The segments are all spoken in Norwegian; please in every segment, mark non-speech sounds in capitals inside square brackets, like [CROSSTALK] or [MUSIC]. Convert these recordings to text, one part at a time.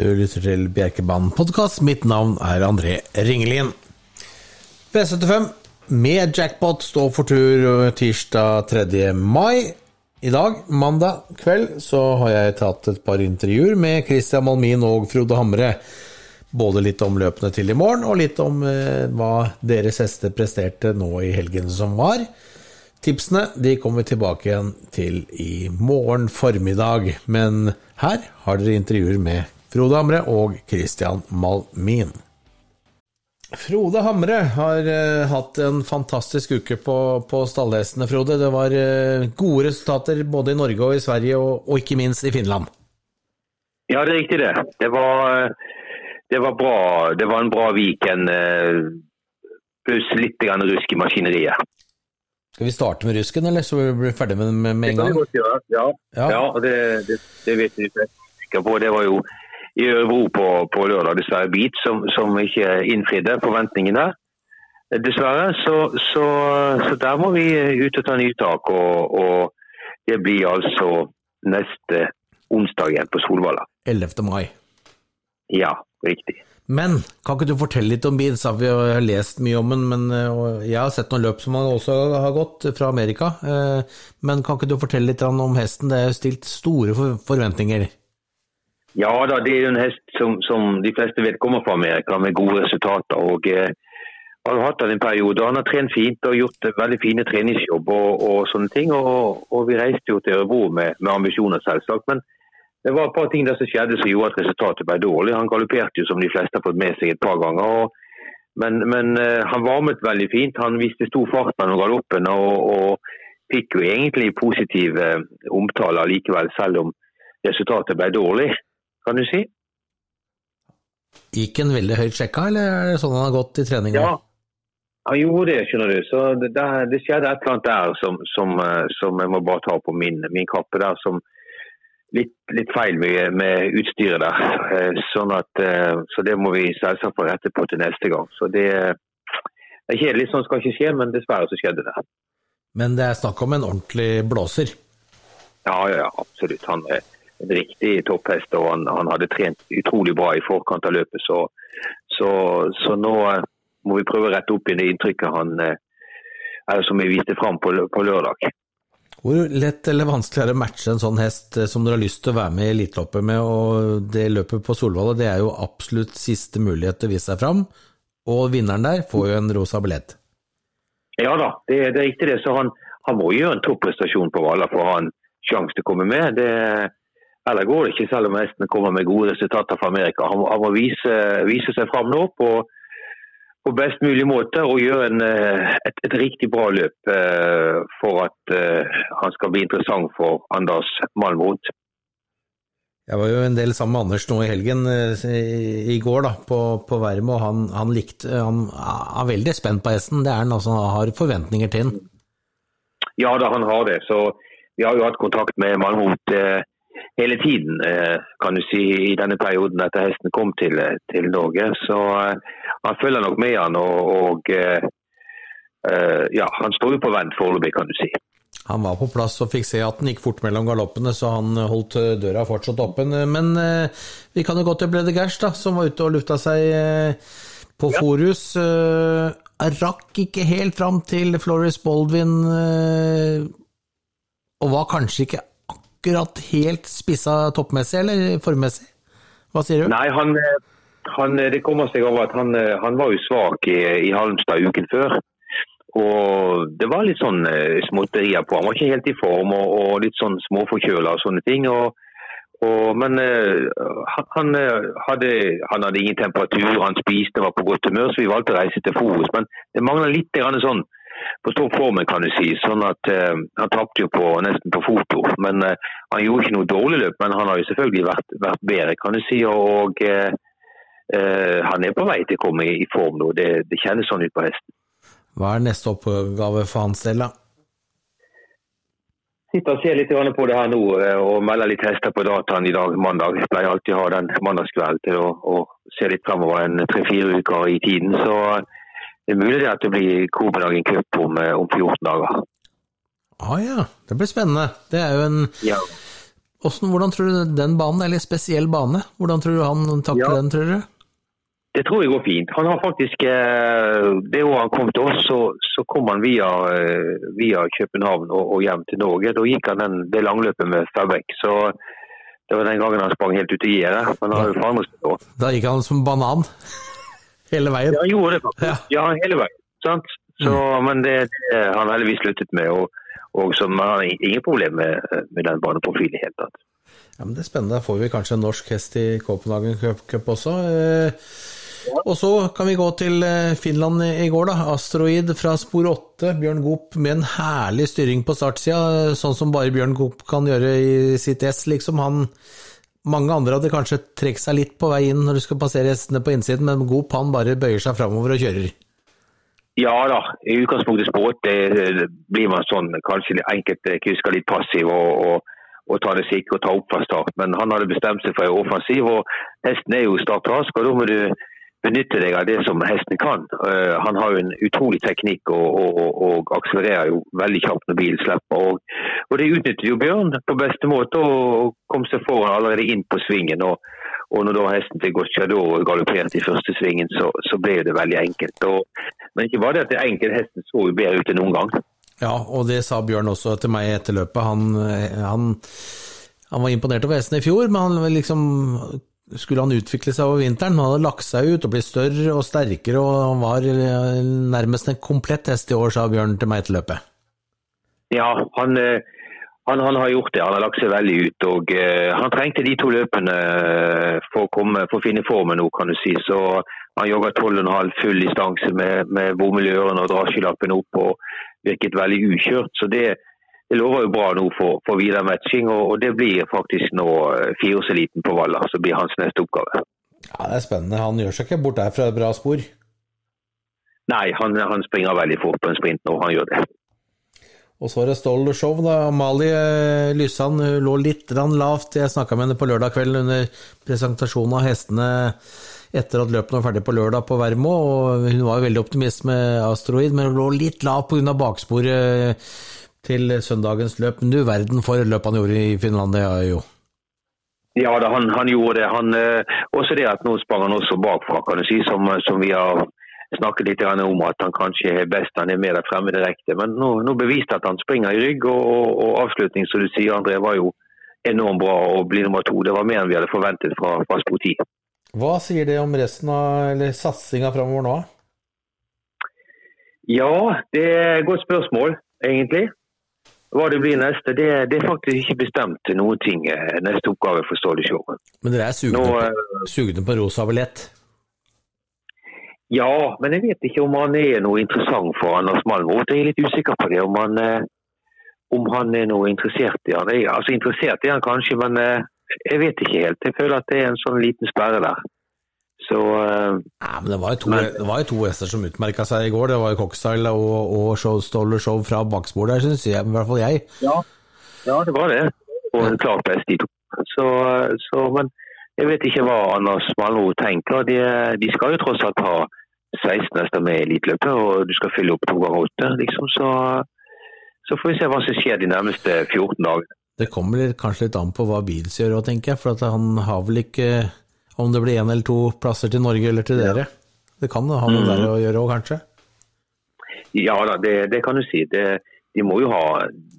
Du lytter til Bjerkebanen podkast. Mitt navn er André Ringelien. V75 med jackpot står for tur tirsdag 3. mai. I dag, mandag kveld, så har jeg tatt et par intervjuer med Christian Malmin og Frode Hamre. Både litt om løpene til i morgen, og litt om eh, hva deres hester presterte nå i helgen som var. Tipsene de kommer vi tilbake igjen til i morgen formiddag, men her har dere intervjuer med Frode Hamre og Christian Malmin. Frode Hamre har uh, hatt en fantastisk uke på, på stallhestene, Frode. Det var uh, gode resultater både i Norge og i Sverige, og, og, ikke minst i Finland. Ja, det er riktig det. Det var, det var bra. Det var en bra weekend. Uh, pluss litt rusk i maskineriet. Skal vi starte med rusken, eller så blir vi ferdig med den med, med en gang? Det kan vi godt gjøre, ja. ja. ja det, det, det, vet vi ikke. Det var jo i Ørebro på, på lørdag, dessverre, Beat, som, som ikke innfridde forventningene. Dessverre. Så, så, så, der må vi ut og ta nytak. Og, og det blir altså neste onsdag igjen på Solvalla. 11. mai. Ja, riktig. Men kan ikke du fortelle litt om Beats? Vi har lest mye om den, men jeg har sett noen løp som han også har gått fra Amerika. Eh, men kan ikke du fortelle litt om hesten? Det er stilt store forventninger? Ja da, det er jo en hest som, som de fleste vet kommer fra Amerika, med gode resultater. og eh, har hatt den en periode. Han har trent fint og gjort veldig fine treningsjobb og, og sånne ting. Og, og, vi reiste jo til Ørebro med, med, ambisjoner, selvsagt. Men det var et par ting der som skjedde som gjorde at resultatet ble dårlig. Han galopperte jo som de fleste har fått med seg et par ganger. Og, men, men uh, han varmet veldig fint. Han viste stor fart mellom galoppen og, fikk jo egentlig positive omtaler likevel, selv om resultatet ble dårlig kan du si. Gikk han veldig høyt sjekka, eller er det sånn han har gått i treninga? Ja, han gjorde det, skjønner du. Så det, det skjedde et eller annet der som, som, eh, som, jeg må bare ta på min, min kappe der. som Litt, litt feil med, med, utstyret der. Eh, sånn at, eh, så det må vi selvsagt få rette på til neste gang. Så det, det er kjedelig, sånn skal ikke skje, men dessverre så skjedde det. Men det er snakk om en ordentlig blåser? Ja, ja, absolutt. Han er en riktig topphest, og han, han, hadde trent utrolig bra i forkant av løpet. Så, så, så nå eh, må vi prøve å rette opp i det inntrykket han er eh, som vi viste fram på, på, lørdag. Hvor lett eller vanskelig er det å matche en sånn hest eh, som dere har lyst til å være med i Eliteloppet med? og Det løpet på Solvalla det er jo absolutt siste mulighet til å vise seg fram, og vinneren der får jo en rosa billett. Ja da, det, det er riktig det. Så han, han må gjøre en topprestasjon på Valla for å ha en sjanse til å komme med. Det, eller går det ikke, selv om hestene kommer med gode resultater fra Amerika. Han, han må vise, vise, seg fram nå på, på, best mulig måte og gjøre en, eh, et, et, riktig bra løp eh, for at eh, han skal bli interessant for Anders Malmrot. Jeg var jo en del sammen med Anders nå i helgen i går da, på, på og han, han, likte, han er veldig spent på hesten. Det er han altså, han har forventninger til den. Ja da, han har det. Så vi har jo hatt kontakt med Malmrot eh, hele tiden, eh, kan du si, i denne perioden etter hesten kom til, til Norge. Så uh, han følger nok med han, og, og ja, han står jo på vent foreløpig, kan du si. Han var på plass og fikk se at den gikk fort mellom galoppene, så han holdt døra fortsatt åpen. Men vi kan jo gå til Brede Gersh, da, som var ute og lufta seg på ja. Forus. rakk ikke helt fram til Floris Baldwin, og var kanskje ikke akkurat helt spissa toppmessig, eller formmessig? Hva sier du? Nei, han, han, det kommer seg over at han, han var jo svak i, i, Halmstad uken før. Og det var litt sånn uh, småtterier på. Han var ikke helt i form og, og litt sånn småforkjøla og sånne ting. Og, og, men uh, han, hadde, han, hadde, ingen temperatur, han spiste, var på godt humør, så vi valgte å reise til Forus. Men det mangla litt sånn på toppformen, kan du si. Sånn at eh, Han tapte jo på, nesten på foto. men eh, Han gjorde ikke noe dårlig løp, men han har jo selvfølgelig vært, vært bedre, kan du si. og eh, Han er på vei til å komme i, i form nå. Det, det, kjennes sånn ut på hesten. Hva er neste oppgave for hans del, da? Sitter og ser litt på det her nå og melder litt hester på dataen i dag, mandag. Jeg pleier alltid å ha den mandagskvelden til å, å se litt fremover en tre-fire uker i tiden. så det er mulig at det blir Copenhagen Cup om, eh, om 14 dager. Ah ja, det blir spennende. Det er jo en ja. Hvordan, hvordan tror du den banen, eller spesiell bane, hvordan tror du han takler Ja. den, tror du? Det tror jeg går fint. Han har faktisk, eh, Det året han kom til oss, så, så kom han via, eh, via København og, og hjem til Norge. Da gikk han den, det langløpet med Fabrik. Så det var den gangen han sprang helt ut i gjerdet. Men han har jo forandret seg. Da gikk han som banan hele veien. Ja, gjorde det faktisk. Ja. Ja, hele veien. Sant? Så, Men det, det har han heldigvis sluttet med. Og, og så, man har ingen problemer med, med den barneprofilen i det hele tatt. Ja, men Det er spennende. Da får vi kanskje en norsk hest i Copenhagen Cup, Cup også. Eh, Og så kan vi gå til eh, Finland i går, da. Asteroid fra spor 8. Bjørn Goop med en herlig styring på startsida, sånn som bare Bjørn Goop kan gjøre i sitt ess, liksom. Han mange andre hadde kanskje trukket seg litt på vei inn når du skal passere hestene på innsiden, men god pann bare bøyer seg framover og kjører. Ja da, i utgangspunktet sport blir man sånn kanskje enkelte kusker litt passiv og, og, og tar det sikre og tar opp fra start. Men han hadde bestemt seg for en offensiv, og hesten er jo startrask. og Da må du benytte deg av det som hesten kan. Uh, han har jo en utrolig teknikk og, og, og, akselererer jo veldig kjapt når bilen slipper. Og, og det utnyttet jo Bjørn på beste måte og kom seg foran allerede inn på svingen. og når da hesten til Gocciador galopperte i første svingen, så, så ble det veldig enkelt. Men ikke bare det at det enkelt, hesten så jo bedre ut enn noen gang. Ja, og det sa Bjørn også til meg etter løpet. Han, han, han var imponert over hesten i fjor, men han liksom skulle han utvikle seg over vinteren. Han hadde lagt seg ut og blitt større og sterkere, og han var nærmest en komplett hest i år, sa Bjørn til meg etter løpet. Ja, han, eh, han, han har gjort det. Han har lagt seg veldig ut. og uh, Han trengte de to løpene eh, for å, komme, for å finne formen nå, kan du si. Så han jogga 12,5 full distanse med, med bomull i ørene og drasjelappen opp og virket veldig ukjørt. Så det, det lover jo bra nå for, for videre matching. Og, og det blir faktisk nå uh, fireårseliten på Valla, som blir hans neste oppgave. Ja, Det er spennende. Han gjør seg ikke bort der fra et bra spor. Nei, han, han springer veldig fort på en sprint nå. Han gjør det. Og så er det Stål Show, da. Amalie eh, Lysand hun lå litt lavt. Jeg snakka med henne på lørdag kveld under presentasjonen av hestene etter at løpene var ferdig på lørdag på Vermo. og Hun var jo veldig optimist med Asteroid, men hun lå litt lavt pga. baksporet til søndagens løp. Men du verden for løp han gjorde i Finlandia, jo. Ja, da, han, han gjorde det. Han, eh, også det at nå sprang han også bakfra, kan du si, som, som vi har snakket litt om at han kanskje er best, han er med der fremme direkte. Men nå, nå beviste at han springer i rygg, og, og, og avslutning, som du sier, André, var jo enormt bra å bli nummer to. Det var mer enn vi hadde forventet fra, fra spor 10. Hva sier det om resten av eller satsinga framover nå? Ja, det er et godt spørsmål, egentlig. Hva det blir neste, det, det er faktisk ikke bestemt noen ting. eh, Neste oppgave for Ståle Show. Men dere er sugne, Nå, på, sugne på rosa billett? Ja, men jeg vet ikke om han er noe interessant for Anders Malmrot. Jeg er litt usikker på det. Om han, eh, om han er noe interessert i han. Altså Interessert er han kanskje, men eh, jeg vet ikke helt. Jeg føler at det er en sånn liten sperre der. Så eh, Ja, men det var jo to, Men- det var jo to hester som utmerka seg i går. Det var jo Cockstyle og, og Showstoller Show fra baksporet der, syns jeg. I hvert fall jeg. ja. det var det. Og en klart best, de to. Så, så, men jeg vet ikke hva Anders Malmo tenker. De, de skal jo tross alt ha 16 hester med i eliteløpet, og du skal fylle opp to ganger åtte. Liksom, så, så får vi se hva som skjer de nærmeste 14 dagene. Det kommer kanskje litt an på hva Beals gjør òg, tenker jeg. For han har vel ikke Om det blir én eller to plasser til Norge eller til dere. Det kan ha noe der å gjøre òg, kanskje. Ja da, det, det kan du si. Det, de, må jo ha,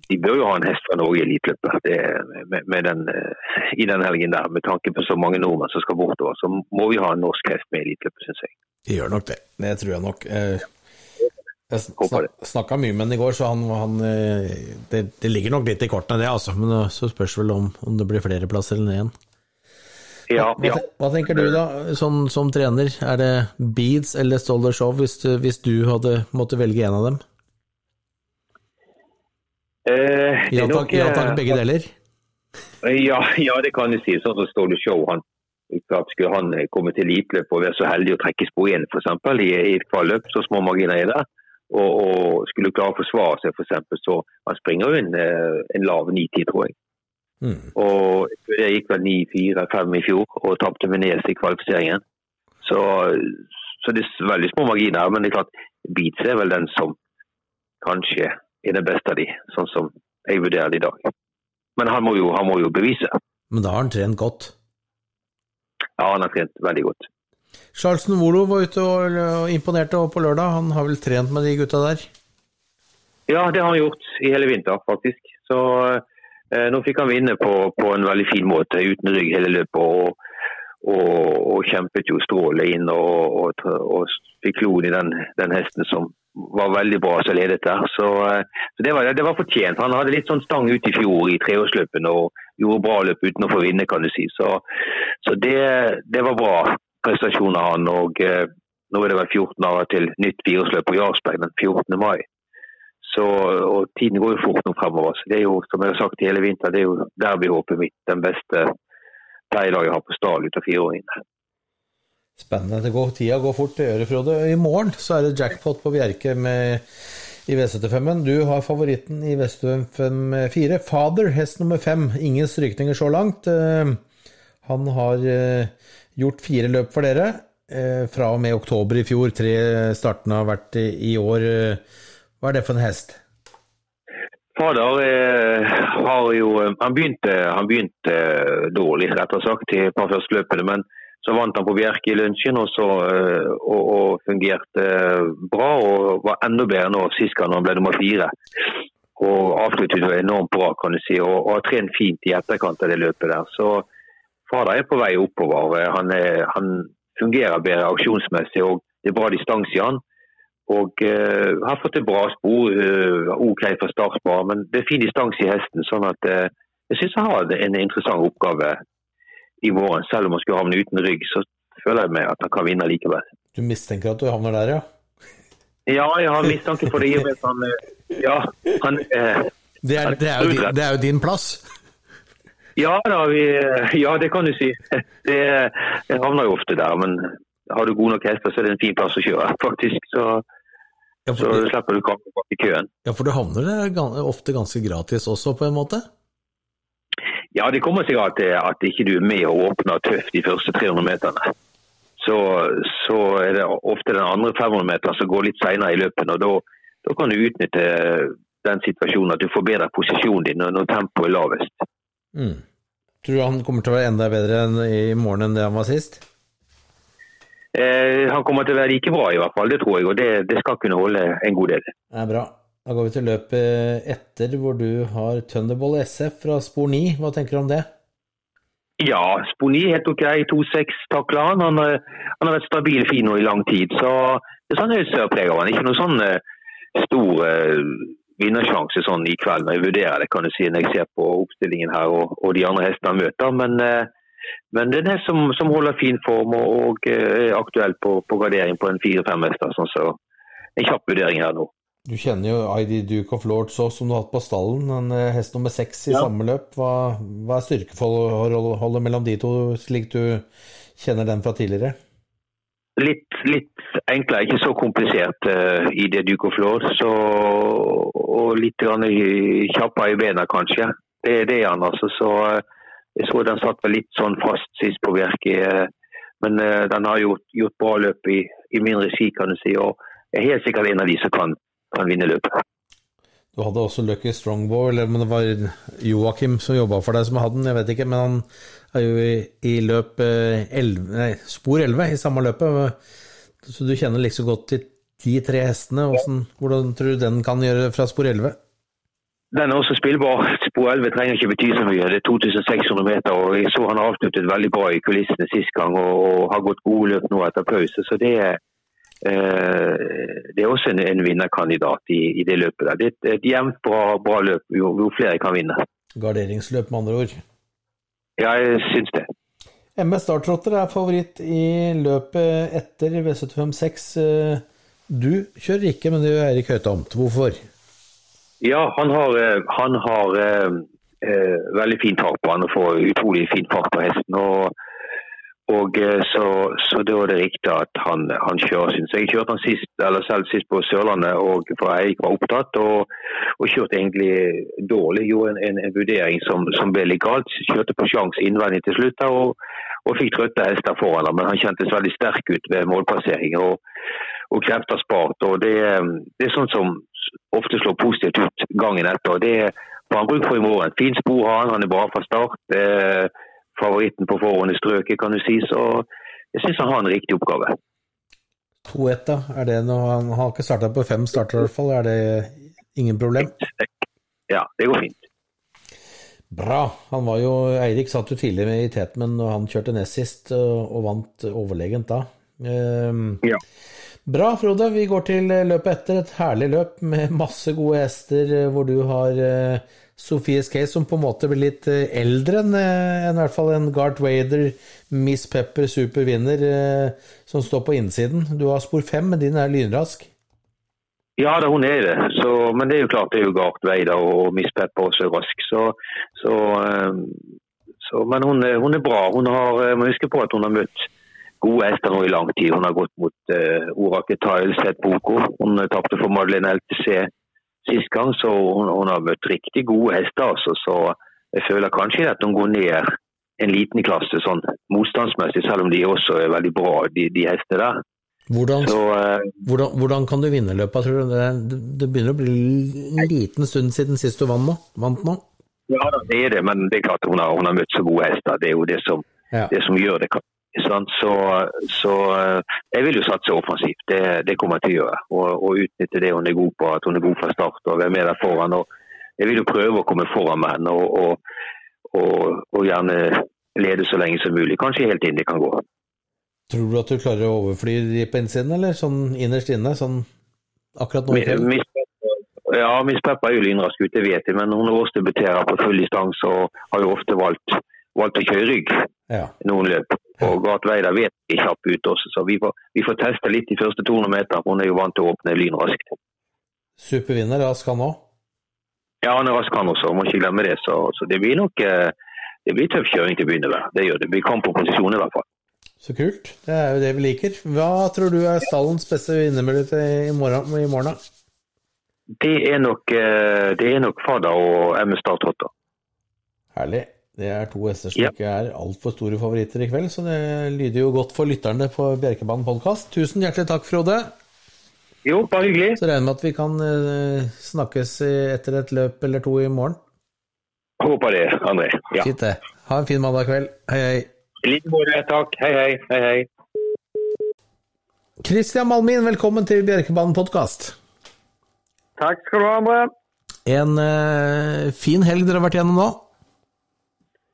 de bør jo ha en hest fra Norge i elitløpet eh, i den helgen der. Med tanke på så mange nordmenn som skal bortover, så må vi ha en norsk hest med i elitløpet, syns jeg. De gjør nok det. Det tror jeg nok. Eh, Jeg snakka mye med han i går, så han, han eh, det, det ligger nok litt i kortene, det, altså. Men så spørs vel om, om det blir flere plasser enn én. Ja, ja. hva tenker du da, som, som trener? Er det Beads eller Stoller Show, hvis du, hvis du hadde måttet velge en av dem? Eh, Ja takk, ja, eh, takk begge deler. Ja, ja, det kan du si. Sånn som Ståle Show. Han, klart skulle han eh, komme til elitløp og være så heldig å trekke spor 1 f.eks. I, i et kvalløp, så små marginer er det, og, og skulle klare å forsvare seg f.eks., så han springer jo en, eh, en lav 9-10, tror jeg. Mm. Og jeg gikk vel 9-4-5 i fjor og tapte med Nes i kvalifiseringen. Så, så det er veldig små marginer. Men det er klart, Beats er vel den som kanskje er den beste av de, sånn som jeg vurderer det i dag. Men han må, jo, han må jo bevise. Men da har han trent godt. Ja, han har trent veldig godt. Charlsen Wolo var ute og, imponerte på lørdag. Han har vel trent med de gutta der? Ja, det har han gjort i hele vinter, faktisk. Så nå fikk han vinne på, på, en veldig fin måte, uten rygg hele løpet. Og, og, og kjempet jo strålet inn og, og fikk kloen i den, den, hesten som var veldig bra som ledet der. Så, eh, så det, var, det, var, fortjent. Han hadde litt sånn stang ut i fjor i treårsløpene og gjorde bra løp uten å få vinne, kan du si. Så, så det, det, var bra prestasjon av han. og eh, Nå er det vel 14 dager til nytt fireårsløp på Jarlsberg den 14. mai. Så, og Tiden går jo fort nå fremover. så det er jo, Som jeg har sagt hele vinter, det er jo derbyhåpet mitt. Den beste pleielaget har på stall ut av fireåringene. Spennende. Det går, tida går fort, det gjør Frode. I morgen så er det jackpot på Bjerke med, i V75-en. Du har favoritten i V75 Father, hest nummer fem. Ingen strykninger så langt. Eh, han har eh, gjort fire løp for dere. Eh, fra og med oktober i fjor. Tre startene har vært i år. Hva er det for en hest? Fader eh, har jo Han begynte, han begynte dårlig, rett og sagt, i et par første løpene. Men så vant han på Bjerke i lunsjen og, så, og, og, fungerte bra. Og var enda bedre nå sist gang han ble nummer fire. Og avsluttet jo enormt bra, kan du si. Og, og har trent fint i etterkant av det løpet der. Så Fader er på vei oppover. Han, er, han fungerer bedre aksjonsmessig og det er bra distanse i han. Og uh, har fått et bra spor. Uh, OK fra startbar, men det er fin distanse i hesten. sånn at uh, jeg syns jeg har en interessant oppgave i morgen. Selv om han skulle havne uten rygg, så føler jeg meg at han kan vinne likevel. Du mistenker at du havner der, ja? [LAUGHS] Ja, jeg har mistanke for det. i han, ja, han, det, er, det, er din, det, er, jo din, plass? Ja, da, vi, ja det kan du si. [LAUGHS] Det, jeg havner jo ofte der. Men har du god nok hester, så er det en fin plass å kjøre, faktisk. Så, ja, så du slipper du kampen bak i køen. Ja, for du havner der ofte ganske gratis også, på en måte? Ja, det kommer seg at, at ikke du er med og åpner tøft de første 300 meterne. Så, så er det ofte den andre 500 meteren som går litt senere i løpet. og da, kan du utnytte den situasjonen at du får bedre posisjonen din når, når tempoet er lavest. Mm. Tror du han kommer til å være enda bedre enn i morgen enn det han var sist? Eh, han kommer til å være like bra, i hvert fall. Det tror jeg. Og det, det skal kunne holde en god del. Det er bra. Da går vi til løpet etter, hvor du har Thunderboll SF fra spor 9. Hva tenker du om det? Ja, spor 9 helt ok. 2-6 takler han. Han, han, har vært stabil fin nå i lang tid. Så det er sånn sørpreg av han. Ikke noe sånn uh, stor uh, vinnersjanse sånn i kveld når jeg vurderer det, kan du si, når jeg ser på oppstillingen her og, og de andre hestene han møter. Men uh, men det er det som, som holder fin form og, og eh, er aktuell på, på, gradering på en fire-fem hester. Sånn så en kjapp vurdering her nå. Du kjenner jo ID Duke of Lords òg, som du har hatt på stallen. En eh, hest nummer seks i ja. samme løp. Hva, hva er styrkeforholdet mellom de to, slik du kjenner den fra tidligere? Litt, litt enklere, ikke så komplisert uh, i det Duke of Lords. og litt kjappere i bena, kanskje. Det, det er han, altså. Så uh, jeg så den satt vel litt sånn fast sist på Bjerke. Eh, men uh, den har gjort, gjort bra løp i, i, min regi, kan du si. Og er helt sikkert en av de som kan, kan vinne løpet. Du hadde også Lucky Strongbow, eller om det var Joakim som jobba for deg som hadde den, jeg vet ikke. Men han er jo i, i løp 11, eh, nei, spor 11 i samme løpet. Så du kjenner liksom godt til de tre hestene. Hvordan, hvordan tror du den kan gjøre fra spor 11? Den er også spillbar. Spor 11 trenger ikke bety så mye. Det er 2600 meter. og Jeg så han avsluttet veldig bra i kulissene sist gang og, og har gått gode løp nå etter pause. Så det er, eh, det er også en, en vinnerkandidat i, i, det løpet. der. Det er et jevnt bra, bra løp jo, jo, flere kan vinne. Garderingsløp, med andre ord? Ja, jeg syns det. MS Startrotter er favoritt i løpet etter V756. Eh, du kjører ikke, men det gjør Eirik Høytomt. Hvorfor? Ja, han har, eh, han har eh, eh, veldig fin tak på han og får utrolig fin fart på hesten. og, og eh, så, så, da er det riktig at han, han kjører. Så jeg kjørte han sist, selv sist på Sørlandet, og for Eirik var opptatt. Og, og kjørte egentlig dårlig. Gjorde en, en, en vurdering som, som, ble legalt. Kjørte på sjanse innvendig til slutt og, og fikk trøtte hester foran ham. Men han kjentes veldig sterk ut ved målplassering. og og krefter spart. og det, det, er sånn som ofte slår positivt ut gangen etter. Det får han bruk for i morgen. Fint spor har han, han er bra fra start. Eh, favoritten på forhånd i strøket, kan du si. Så jeg syns han har en riktig oppgave. 2-1, da. Er det noe, han har ikke starta på fem starter, i hvert fall. Er det ingen problem? Ja, det går fint. Bra. Han var jo, Eirik satt jo tidlig med i teten, men han kjørte nest sist og vant overlegent da. Um, ja. Bra, Frode. Vi går til løpet etter. Et herlig løp med masse gode hester, hvor du har Sofies Sofie Skay, som på en måte blir litt eldre enn en, hvert fall en Gart Wader, Miss Pepper, supervinner, som står på innsiden. Du har spor fem, men din er lynrask. Ja da, hun er det. Så, men det er jo klart det er jo Gart Wader og Miss Pepper også rask. Så, så, så, men hun, hun, er bra. Hun har, må huske på at hun har møtt gode hester nå i lang tid. Hun har gått mot uh, Orakel Tiles et Boko. Hun uh, tapte for Madeleine LTC sist gang, så hun, hun, har møtt riktig gode hester. Altså, så jeg føler kanskje at hun går ned en liten klasse sånn motstandsmessig, selv om de også er veldig bra, de, de hestene der. Hvordan, så, uh, hvordan, hvordan, kan du vinne løpet, tror du? Det, det, begynner å bli en liten stund siden sist du? Vant nå? Ja, det er det, men det er klart hun har, hun har møtt så gode hester. Det er jo det som, ja. det som gjør det. Så, så, eh, jeg vil jo satse offensivt. Det, det, kommer jeg til å gjøre. Og, og, utnytte det hun er god på, at hun er god fra start og være med der foran. Og jeg vil jo prøve å komme foran med henne og, og, og, gjerne lede så lenge som mulig. Kanskje helt inn det kan gå. Tror du at du klarer å overfly de på innsiden, eller sånn innerst inne? Sånn akkurat nå? Ja, Miss Peppa er jo lynrask ut, det vet jeg. Men hun årsdebuterer på full distanse og har jo ofte valgt, valgt å kjøre rygg ja. noen løp. Og Gart Veida vet de kjapp ut også, så vi får, vi får teste litt de første 200 meter. Hun er jo vant til å åpne lynraskt. Supervinner rask han òg? Ja, han er rask han også, må ikke glemme det. Så, så det blir nok eh, det blir tøff kjøring til å begynne med. Det gjør det. Vi blir på posisjon i hvert fall. Så kult. Det er jo det vi liker. Hva tror du er stallens beste vinnermulighet i morgen? I morgen det er nok, eh, det er nok Fada og MS Starthotter. Herlig. Det er to hester som ja. ikke er altfor store favoritter i kveld, så det lyder jo godt for lytterne på Bjerkebanen podkast. Tusen hjertelig takk, Frode. Jo, bare hyggelig. Så regner med at vi kan uh, snakkes etter et løp eller to i morgen. Håper det, André. Ja. Fint det. Ha en fin mandag kveld. Hei, hei. I like måte. Takk. Hei, hei. hei, hei. Kristian Malmin, velkommen til Bjerkebanen podkast. Takk skal du ha, André. En uh, fin helg dere har vært gjennom nå?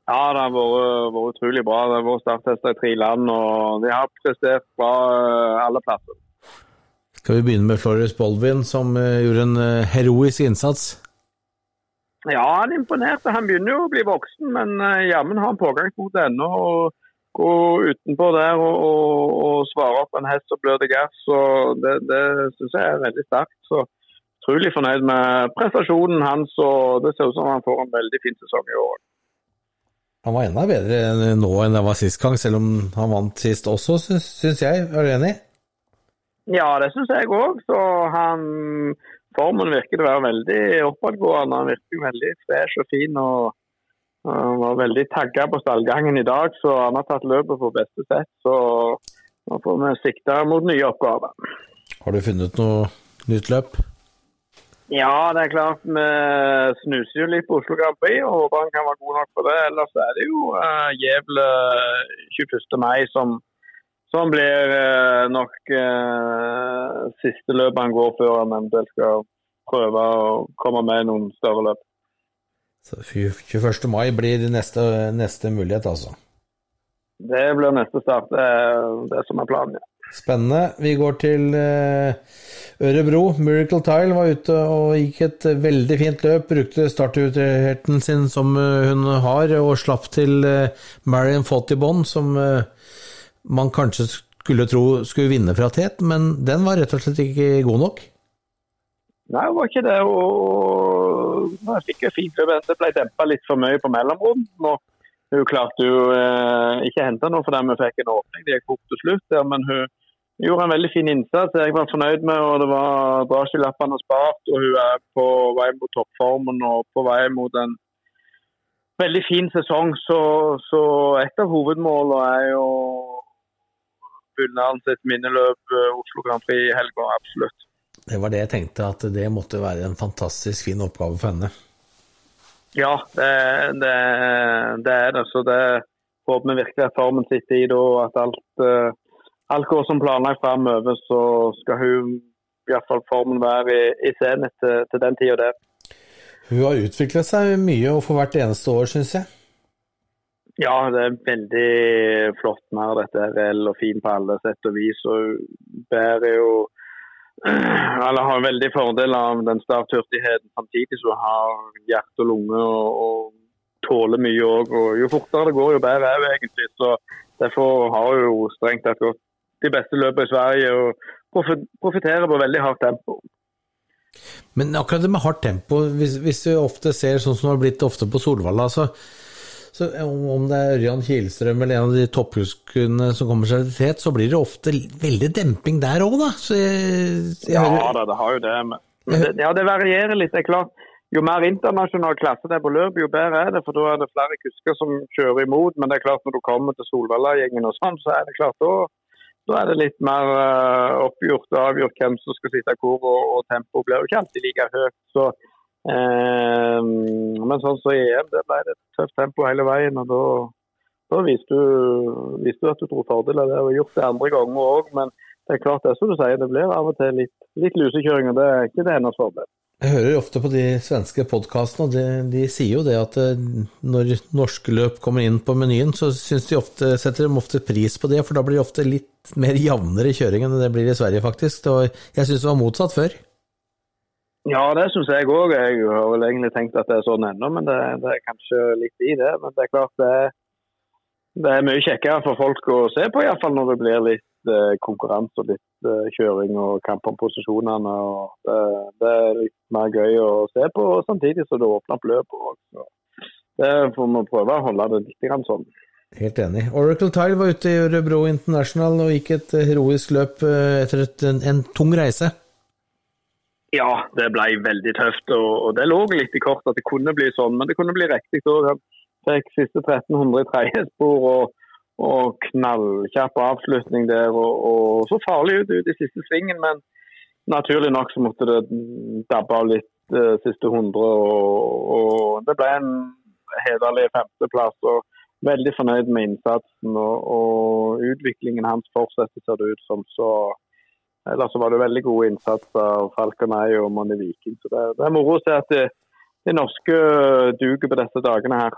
Ja, det har vært, vært utrolig bra. Det har vært starttester i tre land, og de har prestert bra eh, alle plasser. Skal vi begynne med Flores Bolvin, som uh, gjorde en heroisk innsats? Ja, han imponerte. Han begynner jo å bli voksen, men jammen har han pågangsmot ennå. og Gå utenpå der og, og, og, svare opp en hest som blør til gass. Det, det syns jeg er veldig sterkt. Så utrolig fornøyd med prestasjonen hans, og det ser ut som han får en veldig fin sesong i år. Han var enda bedre nå enn det var sist gang, selv om han vant sist også, syns jeg. Er du enig? Ja, det syns jeg òg. Så han Formen virker å være veldig oppadgående. Han virker veldig fresh og fin. og Han var veldig tagga på stallgangen i dag, så han har tatt løpet på beste sett. Så nå får vi sikte mot nye oppgaver. Har du funnet noe nytt løp? Ja, det er klart. Vi snuser jo litt på Oslo Grand Prix og håper han kan være god nok for det. Ellers er det jo uh, Gjevle 21. mai som, som blir uh, nok uh, siste løpet han går før han eventuelt skal prøve å komme med noen større løp. Så 21. mai blir neste, neste mulighet, altså? Det blir neste start. Det er det som er planen, ja. Spennende. Vi går til eh, Ørebro. Miracle Tile var ute og gikk et veldig fint løp. Brukte startutdelingen sin som eh, hun har, og slapp til eh, Marion Fautibond, som man kanskje skulle tro skulle vinne fra tet, men den var rett og slett ikke god nok? Nei, det var ikke det. og Jeg fikk jo fint løp. Det ble dempa litt for mye på mellomrom. Nå hun klarte jo eh, ikke å hente noe fordi vi fikk en åpning. Det gikk fort til slutt, der, men hun gjorde en veldig fin innsats. Jeg var fornøyd med og Det var drasjelappene spart, og hun er på vei mot toppformen og på vei mot en veldig fin sesong. Så, så et av hovedmålene er jo Bunnaren sitt minneløp eh, Oslo Grand Prix i helga, absolutt. Det var det jeg tenkte, at det måtte være en fantastisk fin oppgave for henne. Ja, det, det, det er det. Så det håper vi virkelig at formen sitter i da, og at alt, eh, alt går som planlagt framover. Så skal hun iallfall formen være i, i scenen til, til den tida der. Hun har utvikla seg mye og for hvert eneste år, syns jeg. Ja, det er veldig flott mer dette er reell og fin på alle sett og vis. og bærer jo eller har veldig fordel av den starthurtigheten samtidig som har hjerte og lunge og, og tåler mye òg. Jo fortere det går, jo bedre er det egentlig. Så Derfor har jo strengt tatt gått de beste løpene i Sverige og profitterer på veldig hardt tempo. Men akkurat det med hardt tempo, hvis, hvis du ofte ser sånn som det har blitt ofte på Solvalla, så så om det er Ørjan Kielstrøm eller en av de topphuskene som kommer seg tet, så blir det ofte veldig demping der òg, da. Jeg, jeg ja da, det har jo det. Men det, ja, det varierer litt. det er klart. Jo mer internasjonal klasse det er på løpet, jo bedre er det. For da er det flere kusker som kjører imot. Men det er klart når du kommer til Solvalla-gjengen og sånn, så er det klart da, da er det litt mer uh, oppgjort og avgjort hvem som skal sitte hvor, og, og tempoet blir jo ikke alltid like høyt. Så Eh, men sånn så i EM, det ble et tøft tempo hele veien. og Da, da viste, du, viste, du, at du tror fordel av det. og gjort det andre ganger òg. Men det er klart det som du sier, det blir av og til litt, litt lusekjøring. og Det er ikke det hennes fordel. Jeg hører ofte på de svenske podkastene, og de, de, sier jo det at eh, når norske løp kommer inn på menyen, så de ofte, setter de ofte pris på det, for da blir det ofte litt mer jevnere kjøring enn det blir i Sverige, faktisk. Og jeg syns det var motsatt før. Ja, det syns jeg òg. Jeg har vel egentlig tenkt at det er sånn ennå, men det, det, er kanskje litt i det. Men det er klart det, det er mye kjekkere for folk å se på, iallfall når det blir litt eh, konkurranse og litt eh, kjøring og kamp om posisjonene. og det, det, er litt mer gøy å se på, samtidig som det åpner opp løpet òg. Det får vi prøve å holde det litt sånn. Helt enig. Oracle Tile var ute i Ørebro International og gikk et heroisk løp eh, etter et, en, en tung reise. Ja, det ble veldig tøft. Og, og det lå litt i kort at det kunne bli sånn, men det kunne bli riktig òg. Fikk siste 1300 i tredje spor og, og knallkjapp avslutning der. Og, og, så farlig ut, ut i siste svingen, men naturlig nok så måtte det dabbe av litt eh, siste 100. Og, det ble en hederlig femteplass. og Veldig fornøyd med innsatsen og utviklingen hans fortsetter, ser det ut som. så Ellers var det veldig god innsats av Falconei og Moni Viking. Så det, det, er moro å se at de, de norske duger på disse dagene her.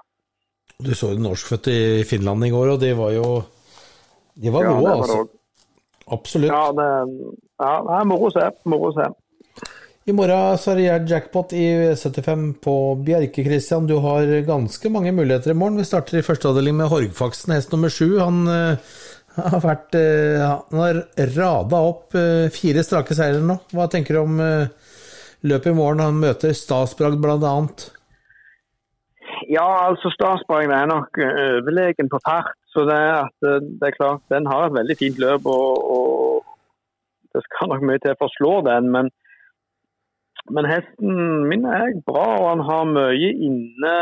Du så jo norskfødte i Finland i går, og de var jo De var gode, ja, altså. Absolutt. Ja, det, ja, det er moro å se. Moro å se. I morgen så er det jackpot i V75 på Bjerke, Christian. Du har ganske mange muligheter i morgen. Vi starter i første avdeling med Horgfaksen, hest nummer sju. Han eh, har vært eh, Han har rada opp eh, fire strake seire nå. Hva tenker du om eh, løpet i morgen? Han møter Stasbragd bl.a. Ja, altså Stasbragd er nok overlegen på fart. Så det er, at, det er klart, den har et veldig fint løp. og, og Det skal nok mye til for å slå den. men men hesten min er bra, og han har mye inne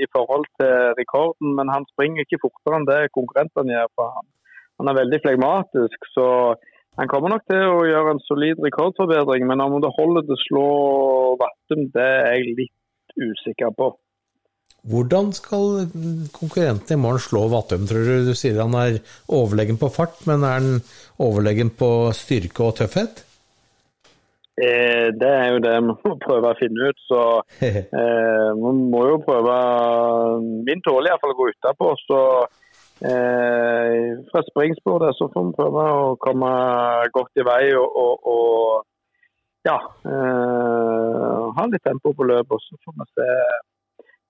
i forhold til rekorden. Men han springer ikke fortere enn det konkurrentene gjør. for han. Han er veldig flegmatisk, så han kommer nok til å gjøre en solid rekordforbedring. Men om det holder til å slå Vattum, det er jeg litt usikker på. Hvordan skal konkurrenten i morgen slå Vattum, tror du? Du sier han er overlegen på fart, men er han overlegen på styrke og tøffhet? Eh, det er jo det vi [LAUGHS] må prøve å finne ut. Så [LAUGHS] eh, vi må jo prøve Min tåler iallfall å gå utapå. Så eh, fra springsporet så får vi prøve å komme godt i vei og, og, og ja eh, ha litt tempo på løpet. Så får vi se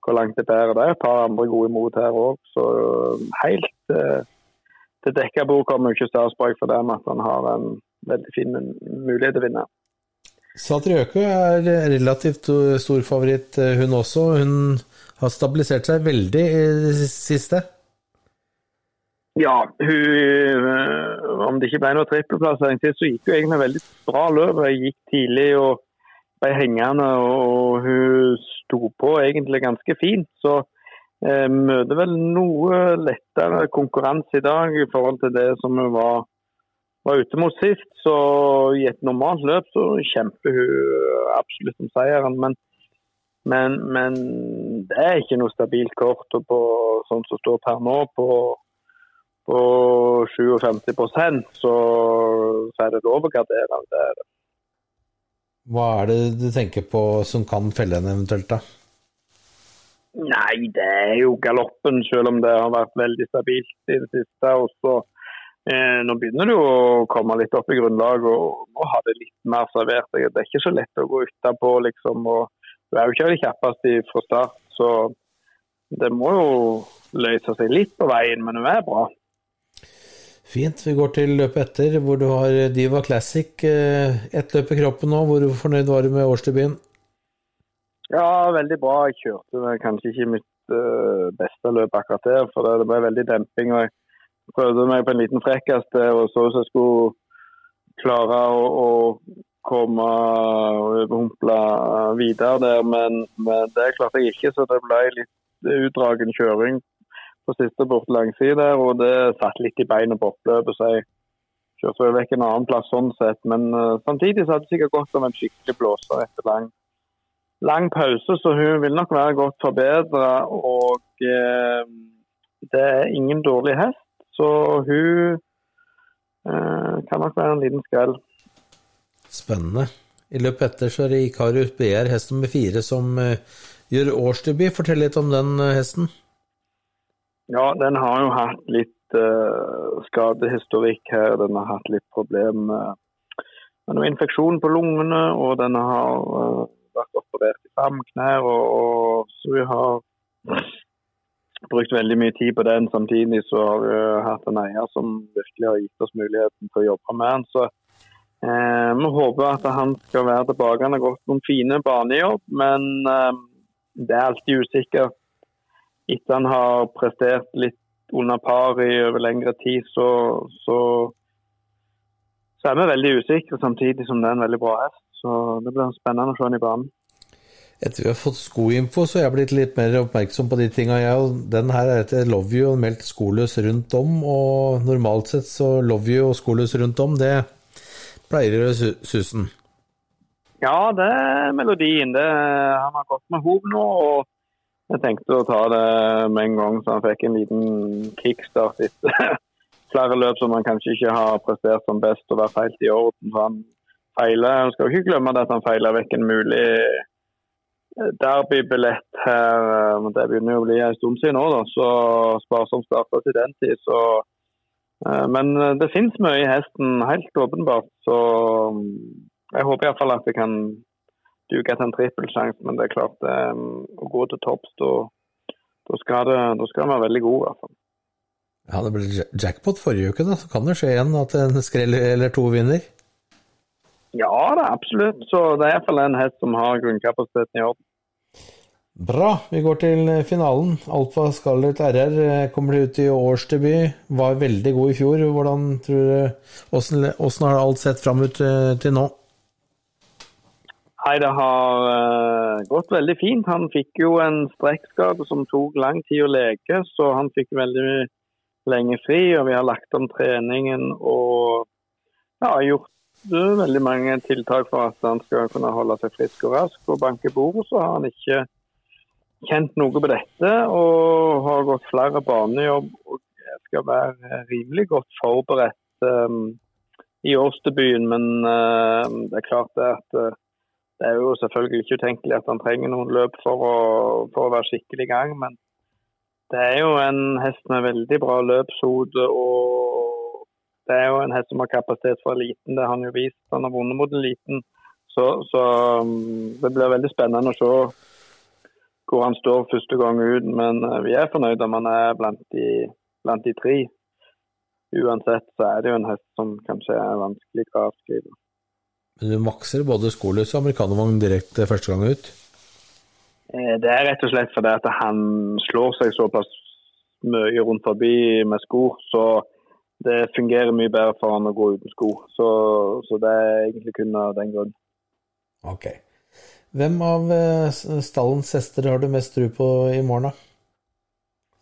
hvor langt det bærer. Det er et par andre gode imot her òg. Så helt eh, til dekka bord kommer jo ikke Starsborg for det med at han har en veldig fin mulighet til å vinne. Satriøko er relativt stor favoritt, eh, hun også. Hun har stabilisert seg veldig i det siste. Ja, hun, eh, om det ikke ble noe trippelplassering til, så gikk hun egentlig veldig bra løp. Hun gikk tidlig og ble hengende, og hun sto på egentlig ganske fint. Så eh, møter vel noe lettere konkurranse i dag i forhold til det som hun var var ute mot sist, så i et normalt løp så kjemper hun absolutt om seieren. Men, men, men det er ikke noe stabilt kort. og på sånn som står per nå, på, på 57% så, så er det lov å gardere. Det er det. Hva er det du tenker på som kan felle henne eventuelt, da? Nei, det er jo galoppen, selv om det har vært veldig stabilt i det siste. og så Nå begynner du å komme litt opp i grunnlag, og nå har det litt mer servert. Det er ikke så lett å gå utapå, liksom. og Du er jo ikke det kjappeste fra start, så det må jo løse seg litt på veien, men det er bra. Fint. Vi går til løpet etter, hvor du har Diva Classic. Eh, ett løp i kroppen nå. Hvor fornøyd var du med årsdebuten? Ja, veldig bra. Jeg kjørte kanskje ikke mitt uh, beste løp akkurat der, for det ble veldig demping. og Jeg prøvde meg på en liten frekkas og så ut jeg skulle klare å, å komme og overhumple videre der, men, men, det klarte jeg ikke. Så det ble litt utdragen kjøring på siste bort langside og det satt litt i beina på oppløpet. så jeg kjørte vekk en annen plass sånn sett. Men uh, samtidig så hadde det sikkert gått om en skikkelig blåser etter lang, lang pause, så hun vil nok være godt forbedra. Og uh, det er ingen dårlig hest, så hun eh, kan nok være en liten skrell. Spennende. I løpet etter så er det Ikarius BR, hest nummer fire, som gjør årsdebut. Fortell litt om den hesten. Ja, den har jo hatt litt uh, skadehistorikk her. Den har hatt litt problem med, med noe infeksjon på lungene, og den har uh, vært operert i framknær. Og, og, så vi har brukt veldig mye tid på den. Samtidig så har vi hatt en eier som virkelig har gitt oss muligheten til å jobbe med den. Så uh, vi håper at han skal være tilbake. Han har gått noen fine banejobb, men det er alltid usikkert etter han har prestert litt under par i over lengre tid, så, så, så er vi veldig usikre, samtidig som det er en veldig bra hest. Så det blir spennende å se han i banen. Etter vi har fått skoinfo, så er jeg blitt litt mer oppmerksom på de tinga. Den her er etter Love You og meldt skoløs rundt om, og normalt sett så Love You og skoløs rundt om, det pleier å gjøre susen. Ja, det er melodien. Det, han har gått med hov nå. og jeg tenkte å ta det med en gang, så han fikk en liten kickstart etter [LAUGHS] flere løp som han kanskje ikke har prestert som best og vært helt i orden. Så han feiler, Han skal jo ikke glemme at han feiler vekk en mulig derbybillett her. men det begynner jo å bli en stund siden nå, da, så sparsomt starta til den tid. Så, eh, men det finnes mye i hesten, helt åpenbart. Så mm, jeg håper iallfall at det kan duke til en trippelsjanse, men det er klart det, å gå til topps, da, skal det være veldig god, i hvert fall. Ja, det ble jackpot forrige uke, da. Så kan det skje igjen at en skrell eller to vinner? Ja da, absolutt. Så det er iallfall en hest som har grunnkapasiteten i orden. Bra. Vi går til finalen. Alfa Scarlett RR eh, kommer ut i årsdebut. Var veldig god i fjor. Hvordan tror du, Hvordan har alt sett fram ut eh, til nå? Nei, Det har uh, gått veldig fint. Han fikk jo en strekkskade som tok lang tid å leke, så han fikk veldig lenge fri. og Vi har lagt om treningen og ja, gjort veldig mange tiltak for at han skal kunne holde seg frisk og rask. og Banke bordet så har han ikke kjent noe på dette og har gått flere banejobb og skal være rimelig godt forberedt um, i årsdebuten. Men uh, det er klart det at det er jo selvfølgelig ikke utenkelig at han trenger noen løp for å, for å være skikkelig i gang, men det er jo en hest med veldig bra løpshode. og Det er jo en hest som har kapasitet for eliten, det har han jo vist. Han har vunnet mot eliten. Så, så, um, det blir veldig spennende å se hvor han står første gang ut. Men uh, vi er fornøyd om han er blant de, blant de tre. Uansett så er det jo en hest som kanskje er vanskelig å avskrive. Men du makser både skolus og amerikanervogn direkte første gang ut? Eh, det er rett og slett fordi at han slår seg såpass mye rundt forbi med sko, så det fungerer mye bedre for han å gå uten sko. Så, så det er egentlig kun av den grunn. Ok. Hvem av eh, stallens hester har du mest tro på i morgen, da?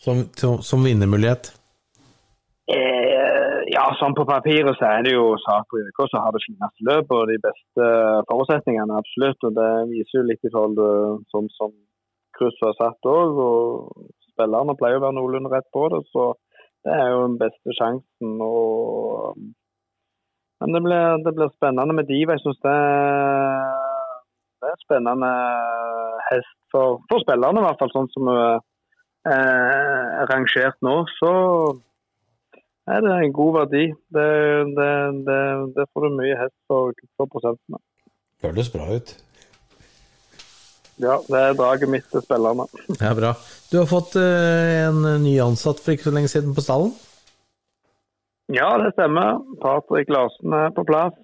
Som, som vinnermulighet? Ja, sånn på papiret så er det jo Sapri UK som har det fineste løpet og de beste forutsetningene, absolutt. Og det viser jo litt i forhold til sånn som Krus var satt òg. Og spillerne pleier å være noenlunde rett på det, så det er jo den beste sjansen. Og, men det blir, det blir spennende med Diva. Jeg syns det, det, er spennende hest for, for spillerne, i hvert fall. Sånn som hun er rangert nå. Så er det en god verdi. Det, det får du mye hest for, for prosentene. Høres bra ut. Ja, det er draget mitt til spillerne. Ja, bra. Du har fått uh, en ny ansatt for ikke så lenge siden på stallen? Ja, det stemmer. Patrick Larsen er på plass.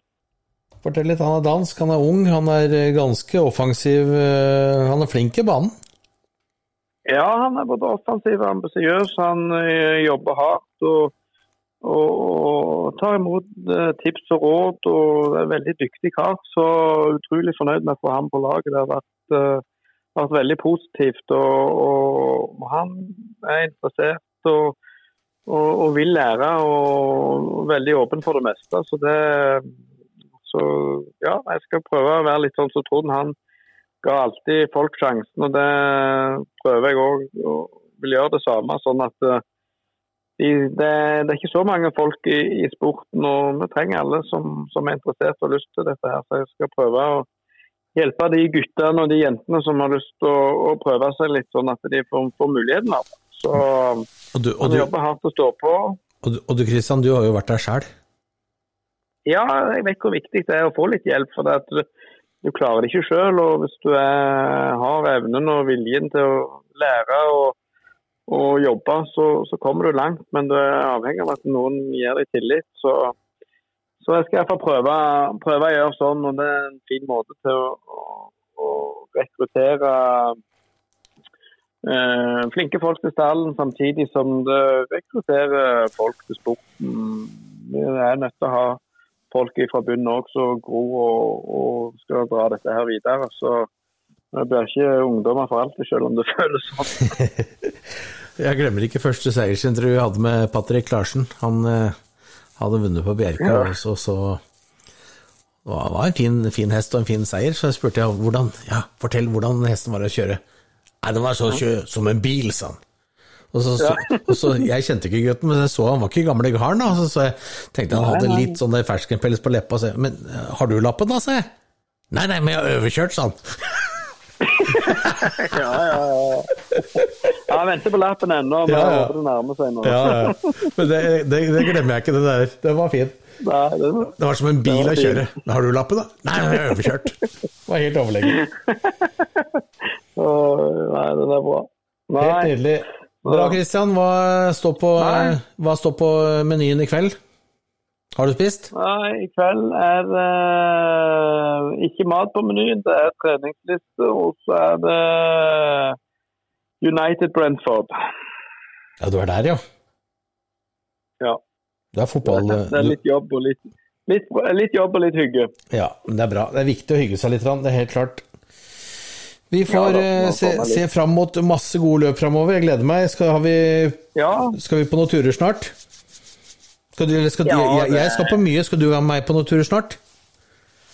Fortell litt. Han er dansk, han er ung, han er ganske offensiv. Han er flink i banen? Ja, han er både offensiv og ambisiøs. Han jobber hardt og, og, tar imot tips og råd. og er en veldig dyktig kar. Så utrolig fornøyd med å få ham på laget. Det har vært vært veldig positivt. Og, og han er interessert og, og, vil lære og veldig åpen for det meste. Så det så ja, jeg skal prøve å være litt sånn som så Trond. Han ga alltid folk sjansen, og det prøver jeg òg. Og vil gjøre det samme. sånn at de, det, det, er ikke så mange folk i, i, sporten, og vi trenger alle som, som er interessert og har lyst til dette. her, Så jeg skal prøve å hjelpe de guttene og de jentene som har lyst til å, å prøve seg litt, sånn at de får, får muligheten av det. Så og du, og jobber hardt og står på. Og du, og du Christian, du har jo vært der sjøl? Ja, jeg vet hvor viktig det er å få litt hjelp. for det at du, du klarer det ikke sjøl. Hvis du er, har evnen og viljen til å lære og, og jobbe, så, så, kommer du langt. Men du er avhengig av at noen gir deg tillit. Så så jeg skal iallfall prøve, prøve å gjøre sånn, og det er en fin måte til å, å, å rekruttere eh, flinke folk til stallen, samtidig som det rekrutterer folk til sporten. Vi er nødt til å ha folk fra bunnen òg som gror og, og, skal dra dette her videre. Så det blir ikke ungdommer for alltid, selv om det [LAUGHS] føles sånn. [LAUGHS] jeg glemmer ikke første seiersintervju jeg hadde med Patrick Larsen. Han eh hadde vunnet på Bjerka, ja. og så, så det var en fin, fin, hest og en fin seier, så jeg spurte jeg hvordan, ja, fortell hvordan hesten var å kjøre. Nei, den var så kjø, som en bil, sa han. Og så, så, og så, Jeg kjente ikke gutten, men jeg så han var ikke gamle garn, da, så, så jeg tenkte han hadde litt sånn ferskenpels på leppa. Så, men har du lappen, da, sa jeg. Nei, nei, men jeg har overkjørt, sa han. [LAUGHS] ja, ja, ja. Ja, jeg venter på lappen ennå, men ja, ja. det nærmer seg nå. Ja, ja. Men det, det, det, glemmer jeg ikke, det der. Det var fint. Nei, det, var, det, var som en bil å kjøre. Har du lappen, da? Nei, jeg er overkjørt. Det var helt overlegen. [LAUGHS] nei, den er bra. Nei. Helt nydelig. Bra, Christian. Hva står, på, hva står på menyen i kveld? Har du spist? Nei, i kveld er det uh, ikke mat på menyen. Det er treningsliste, og så er det United Brentford. Ja, du er der, ja? Ja. Det er fotball Det er litt jobb og litt, litt, litt, jobb og litt hygge. Ja, men det er bra. Det er viktig å hygge seg litt, det er helt klart. Vi får ja, da, eh, se, se, fram mot masse gode løp framover. Jeg gleder meg. Skal, vi, ja. skal vi på noen turer snart? Skal du, skal, ja, jeg, jeg, skal på mye. Skal du være med meg på noen turer snart?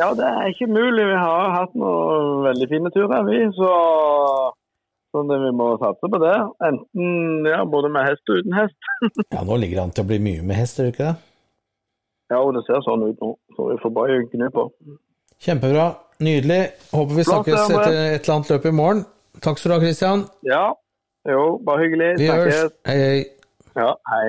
Ja, det er ikke mulig. Vi har hatt noen veldig fine turer, vi. Så så vi må satse på det. Enten ja, både med hest og uten hest. [LAUGHS] ja, Nå ligger det an til å bli mye med hest, gjør det ikke det? Ja, og det ser sånn ut nå. Så vi får bare gny på. Kjempebra. Nydelig. Håper vi snakkes etter et eller annet løp i morgen. Takk skal du ha, Christian. Ja. Jo, bare hyggelig. Vi høres. Hei, hei. Ja, hei.